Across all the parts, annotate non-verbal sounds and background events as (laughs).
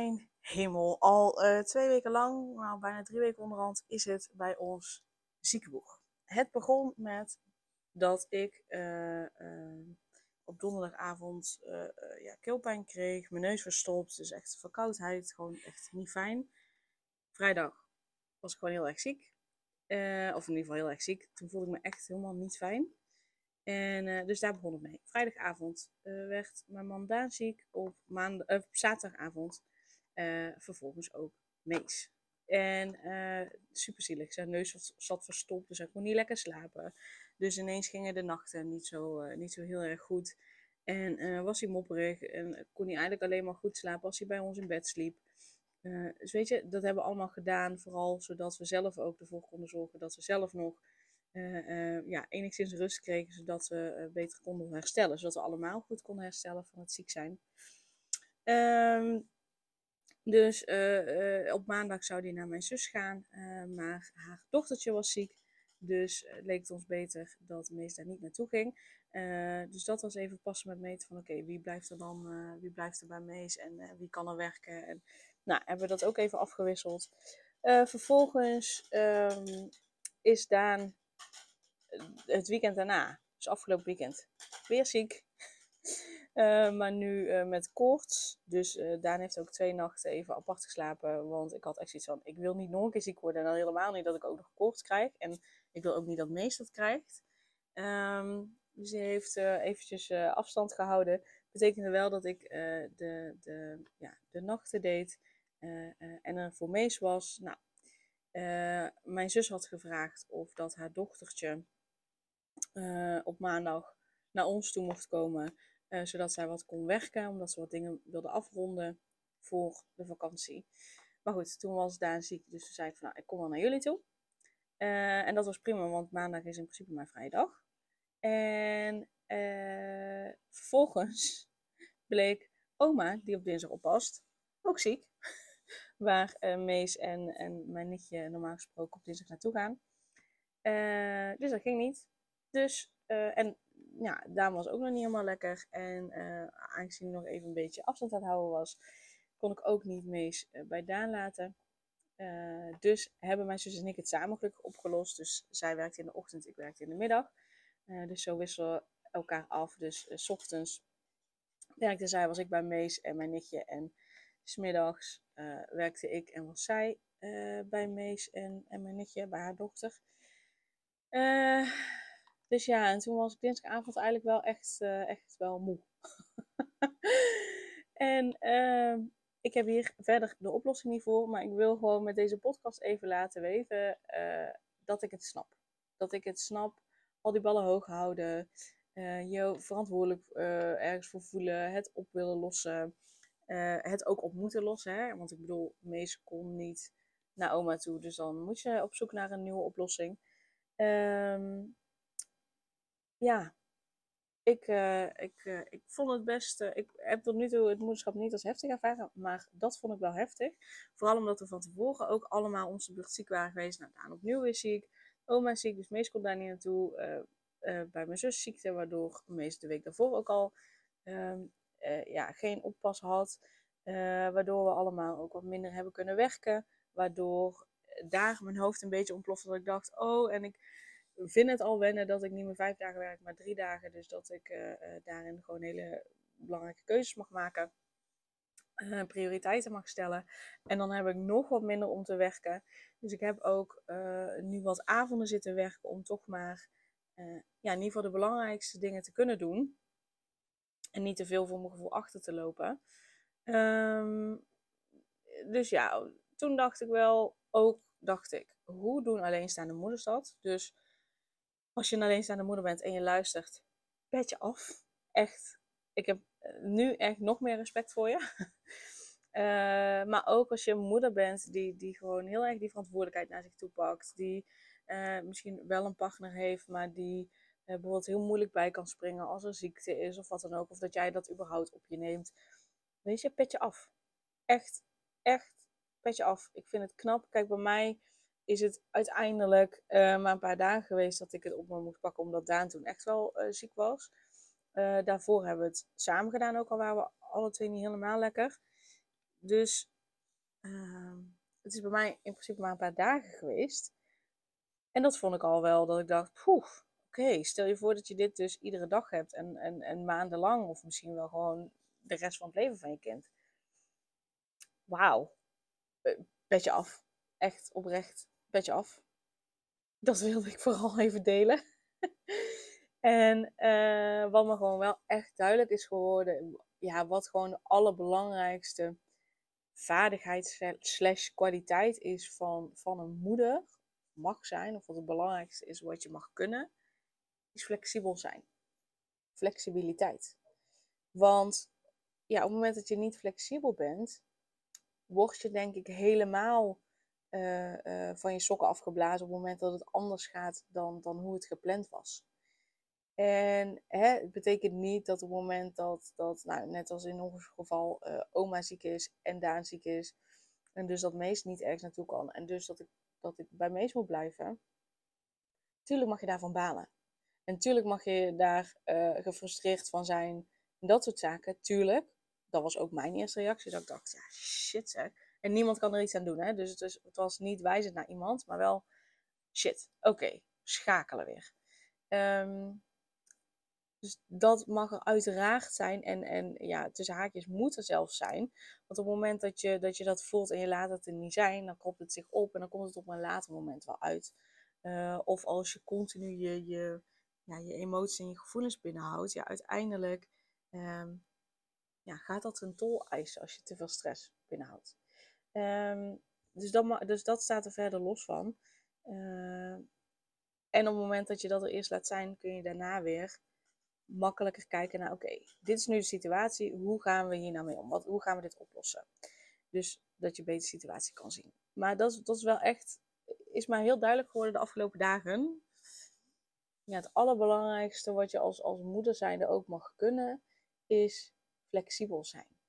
Mijn hemel, al uh, twee weken lang, nou bijna drie weken onderhand, is het bij ons ziekenboeg. Het begon met dat ik uh, uh, op donderdagavond ja, keelpijn kreeg, mijn neus verstopt, dus echt verkoudheid, gewoon echt niet fijn. Vrijdag was ik gewoon heel erg ziek, of in ieder geval heel erg ziek. Toen voelde ik me echt helemaal niet fijn. En dus daar begon het mee. Vrijdagavond werd mijn man ziek, op, zaterdagavond uh, vervolgens ook Mees. En uh, super zielig. Zijn neus zat verstopt, dus hij kon niet lekker slapen. Dus ineens gingen de nachten niet zo, uh, niet zo heel erg goed. En was hij mopperig en kon hij eigenlijk alleen maar goed slapen als hij bij ons in bed sliep. dus weet je, dat hebben we allemaal gedaan. Vooral zodat we zelf ook ervoor konden zorgen dat we zelf nog ja, enigszins rust kregen. Zodat we beter konden herstellen. Zodat we allemaal goed konden herstellen van het ziek zijn. Um, dus uh, uh, op maandag zou die naar mijn zus gaan, uh, maar haar dochtertje was ziek. Dus leek het ons beter dat Mees daar niet naartoe ging. dus dat was even passen met meten van oké, wie blijft er dan, wie blijft er bij Mees en wie kan er werken. En, nou, hebben we dat ook even afgewisseld. vervolgens um, is Daan het weekend daarna, dus afgelopen weekend, weer ziek. Uh, maar nu uh, met koorts. Dus uh, Daan heeft ook twee nachten even apart geslapen. Want ik had echt zoiets van, ik wil niet nog een keer ziek worden. En dan helemaal niet dat ik ook nog koorts krijg. En ik wil ook niet dat Mees dat krijgt. Um, dus hij heeft eventjes afstand gehouden. Betekende wel dat ik de, de, ja, de nachten deed. en er voor Mees was. Nou, mijn zus had gevraagd of dat haar dochtertje op maandag naar ons toe mocht komen. Uh, zodat zij wat kon werken, omdat ze wat dingen wilde afronden voor de vakantie. Maar goed, toen was Daan ziek, dus toen zei van nou, ik kom wel naar jullie toe. Uh, en dat was prima, want maandag is in principe mijn vrije dag. En uh, vervolgens (laughs) bleek oma, die op dinsdag oppast, ook ziek. (laughs) Waar Mees en, en mijn nichtje normaal gesproken op dinsdag naartoe gaan. dus dat ging niet. Dus, en ja, Daan was ook nog niet helemaal lekker. En uh, aangezien hij nog even een beetje afstand aan het houden was, kon ik ook niet Mees uh, bij Daan laten. Uh, dus hebben mijn zus en ik het samen gelukkig opgelost. Dus zij werkte in de ochtend, ik werkte in de middag. dus zo wisselen we elkaar af. Dus s ochtends werkte zij, was ik bij Mees en mijn nichtje. En smiddags werkte ik en was zij bij Mees en, en mijn nichtje, bij haar dochter. Dus ja, en toen was ik dinsdagavond eigenlijk wel echt, uh, echt wel moe. (laughs) en uh, ik heb hier verder de oplossing niet voor, maar ik wil gewoon met deze podcast even laten weten uh, dat ik het snap. Dat ik het snap, al die ballen hoog houden, uh, je verantwoordelijk ergens voor voelen, het op willen lossen, het ook op moeten lossen. Hè? Want ik bedoel, meest kon niet naar oma toe, dus dan moet je op zoek naar een nieuwe oplossing. Um, ja, ik, uh, ik, uh, ik vond het best. Uh, ik heb tot nu toe het moederschap niet als heftig ervaren, maar dat vond ik wel heftig. Vooral omdat we van tevoren ook allemaal onze buurt ziek waren geweest. Nou, Daan opnieuw is ziek, oma is ziek, dus meest komt daar niet naartoe. bij mijn zus ziekte, waardoor meest de week daarvoor ook al ehm, ja, geen oppas had. waardoor we allemaal ook wat minder hebben kunnen werken. Waardoor daar mijn hoofd een beetje ontplofte. Dat ik dacht, oh, en ik vind het al wennen dat ik niet meer vijf dagen werk, maar drie dagen. Dus dat ik uh, daarin gewoon hele belangrijke keuzes mag maken. Uh, prioriteiten mag stellen. En dan heb ik nog wat minder om te werken. Dus ik heb ook nu wat avonden zitten werken om toch maar ja, in ieder geval de belangrijkste dingen te kunnen doen. En niet te veel voor mijn gevoel achter te lopen. Um, dus ja, toen dacht ik wel, ook dacht ik, hoe doen alleenstaande moeders dat? Dus als je een alleenstaande moeder bent en je luistert, pet je af. Echt. Ik heb eh, nu echt nog meer respect voor je. (laughs) Eh, maar ook als je een moeder bent die, die gewoon heel erg die verantwoordelijkheid naar zich toe pakt. Die uh, misschien wel een partner heeft, maar die bijvoorbeeld heel moeilijk bij kan springen als er ziekte is of wat dan ook. Of dat jij dat überhaupt op je neemt. Weet je, petje af. Echt, echt, petje af. Ik vind het knap. Kijk, bij mij is het uiteindelijk maar een paar dagen geweest dat ik het op me moest pakken, omdat Daan toen echt wel ziek was. daarvoor hebben we het samen gedaan, ook al waren we alle twee niet helemaal lekker. Dus uh, het is bij mij in principe maar een paar dagen geweest. En dat vond ik al wel, dat ik dacht, poef, oké, stel je voor dat je dit dus iedere dag hebt en, en, en maandenlang, of misschien wel gewoon de rest van het leven van je kind. Wauw, petje af. Echt oprecht, petje af. Dat wilde ik vooral (laughs) even delen. en uh, wat me gewoon wel echt duidelijk is geworden, ja, wat gewoon de allerbelangrijkste vaardigheid slash kwaliteit is van, van een moeder, mag zijn, of wat het belangrijkste is wat je mag kunnen, is flexibel zijn. Flexibiliteit. Want ja, op het moment dat je niet flexibel bent, word je denk ik helemaal uh, uh, van je sokken afgeblazen op het moment dat het anders gaat dan, dan hoe het gepland was. En hè, het betekent niet dat op het moment dat, dat nou, net als in ons geval, uh, oma ziek is en Daan ziek is, en dus dat Mees niet ergens naartoe kan, en dus dat ik, dat ik bij Mees moet blijven, tuurlijk mag je daarvan balen. En tuurlijk mag je daar gefrustreerd van zijn, en dat soort zaken, tuurlijk. Dat was ook mijn eerste reactie, dat ik dacht, ja, shit zeg. En niemand kan er iets aan doen, hè. Dus het, het was niet wijzend naar iemand, maar wel, shit, oké, schakelen weer. Um, dus dat mag er uiteraard zijn. En, en ja, tussen haakjes moet er zelfs zijn. Want op het moment dat je, dat je dat voelt en je laat het er niet zijn, dan kropt het zich op en dan komt het op een later moment wel uit. Uh, of als je continu je, je, ja, je emoties en je gevoelens binnenhoudt, ja, uiteindelijk um, ja, gaat dat een tol eisen als je te veel stress binnenhoudt. Um, dus, dat, dus dat staat er verder los van. Uh, en op het moment dat je dat er eerst laat zijn, kun je daarna weer makkelijker kijken naar, oké, dit is nu de situatie, hoe gaan we hier nou mee om? Wat, hoe gaan we dit oplossen? Dus dat je beter de situatie kan zien. Maar dat, dat is wel echt, is mij heel duidelijk geworden de afgelopen dagen. Ja, het allerbelangrijkste wat je als, als moeder zijnde ook mag kunnen, is flexibel zijn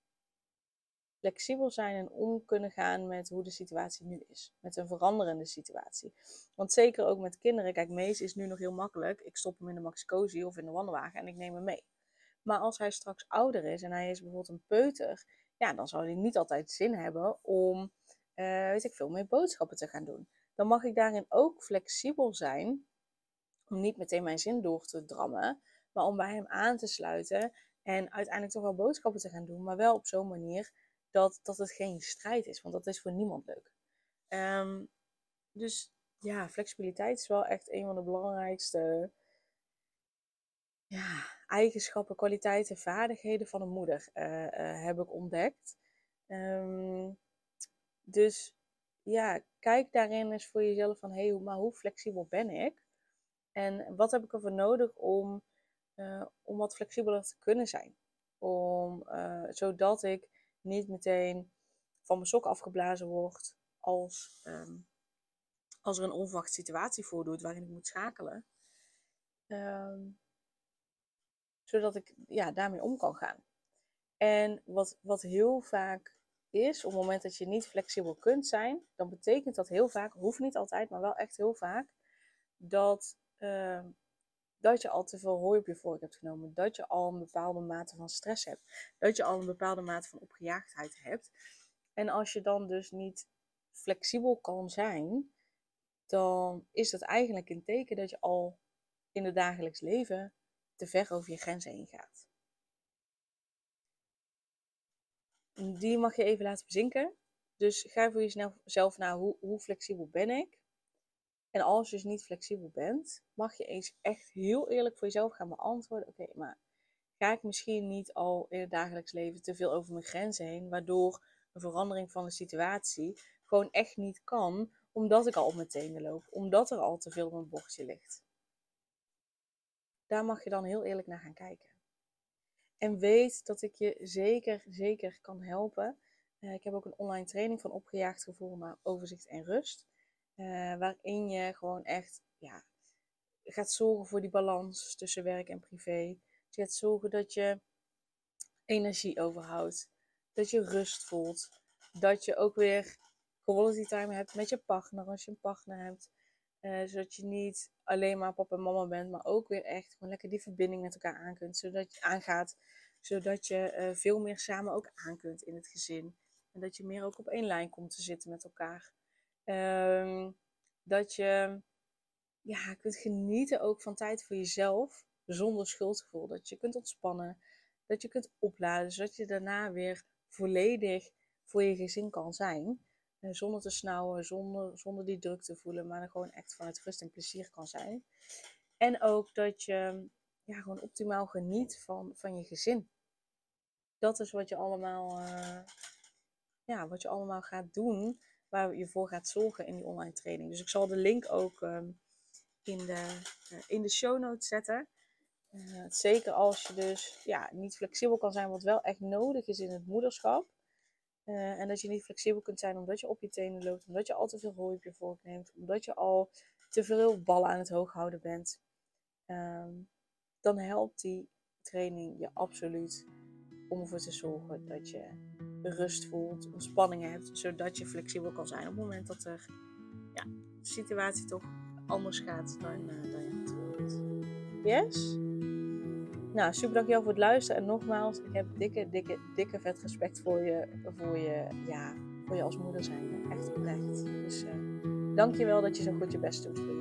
flexibel zijn en om kunnen gaan met hoe de situatie nu is. Met een veranderende situatie. Want zeker ook met kinderen, kijk, Mees is nu nog heel makkelijk. Ik stop hem in de Maxicosi of in de wandelwagen en ik neem hem mee. Maar als hij straks ouder is en hij is bijvoorbeeld een peuter, ja, dan zal hij niet altijd zin hebben om, uh, weet ik veel, meer boodschappen te gaan doen. Dan mag ik daarin ook flexibel zijn, om niet meteen mijn zin door te drammen, maar om bij hem aan te sluiten en uiteindelijk toch wel boodschappen te gaan doen, maar wel op zo'n manier dat, dat het geen strijd is. Want dat is voor niemand leuk. Um, dus ja, flexibiliteit is wel echt een van de belangrijkste ja, eigenschappen, kwaliteiten, vaardigheden van een moeder, uh, uh, heb ik ontdekt. Um, dus ja, kijk daarin eens voor jezelf van, hé, hey, maar hoe flexibel ben ik? En wat heb ik ervoor nodig om, uh, om wat flexibeler te kunnen zijn? Om, zodat ik niet meteen van mijn sok afgeblazen wordt als, um, als er een onverwachte situatie voordoet waarin ik moet schakelen. Um, zodat ik ja, daarmee om kan gaan. En wat, wat heel vaak is, op het moment dat je niet flexibel kunt zijn, dan betekent dat heel vaak, hoeft niet altijd, maar wel echt heel vaak, dat, uh, dat je al te veel hooi op je vork hebt genomen. Dat je al een bepaalde mate van stress hebt. Dat je al een bepaalde mate van opgejaagdheid hebt. En als je dan dus niet flexibel kan zijn, dan is dat eigenlijk een teken dat je al in het dagelijks leven te ver over je grenzen heen gaat. Die mag je even laten bezinken. Dus ga voor jezelf naar hoe, hoe flexibel ben ik? En als je dus niet flexibel bent, mag je eens echt heel eerlijk voor jezelf gaan beantwoorden. Oké, maar ga ik misschien niet al in het dagelijks leven te veel over mijn grenzen heen, waardoor een verandering van de situatie gewoon echt niet kan, omdat ik al op mijn tenen loop, omdat er al te veel op mijn bordje ligt. Daar mag je dan heel eerlijk naar gaan kijken. En weet dat ik je zeker, zeker kan helpen Eh, ik heb ook een online training van opgejaagd gevoel naar overzicht en rust. Uh, waarin je gewoon echt ja, gaat zorgen voor die balans tussen werk en privé. Je gaat zorgen dat je energie overhoudt. Dat je rust voelt. Dat je ook weer quality time hebt met je partner als je een partner hebt. Uh, zodat je niet alleen maar papa en mama bent, maar ook weer echt gewoon lekker die verbinding met elkaar aan kunt. Zodat je aangaat. Zodat je uh, veel meer samen ook aan kunt in het gezin. En dat je meer ook op één lijn komt te zitten met elkaar. Um, dat je ja, kunt genieten ook van tijd voor jezelf zonder schuldgevoel. Dat je kunt ontspannen, dat je kunt opladen, zodat je daarna weer volledig voor je gezin kan zijn. Eh, zonder te snauwen, zonder, zonder die druk te voelen, maar gewoon echt vanuit rust en plezier kan zijn. En ook dat je ja, gewoon optimaal geniet van, van je gezin. Dat is wat je allemaal, uh, ja, wat je allemaal gaat doen, waar je voor gaat zorgen in die online training. Dus ik zal de link ook um, in, de, uh, in de show notes zetten. Uh, zeker als je dus ja, niet flexibel kan zijn, wat wel echt nodig is in het moederschap. Uh, en dat je niet flexibel kunt zijn omdat je op je tenen loopt, omdat je al te veel hooi op je vork neemt, omdat je al te veel ballen aan het hoog houden bent. Um, dan helpt die training je absoluut om ervoor te zorgen dat je rust voelt, ontspanning hebt, zodat je flexibel kan zijn op het moment dat er ja, de situatie toch anders gaat dan, uh, dan je had gewild. Yes? Nou, super dankjewel voor het luisteren. En nogmaals, ik heb dikke, dikke, dikke vet respect voor je, voor je, ja, voor je als moeder zijn. Echt oprecht. Dus uh, dankjewel dat je zo goed je best doet voor je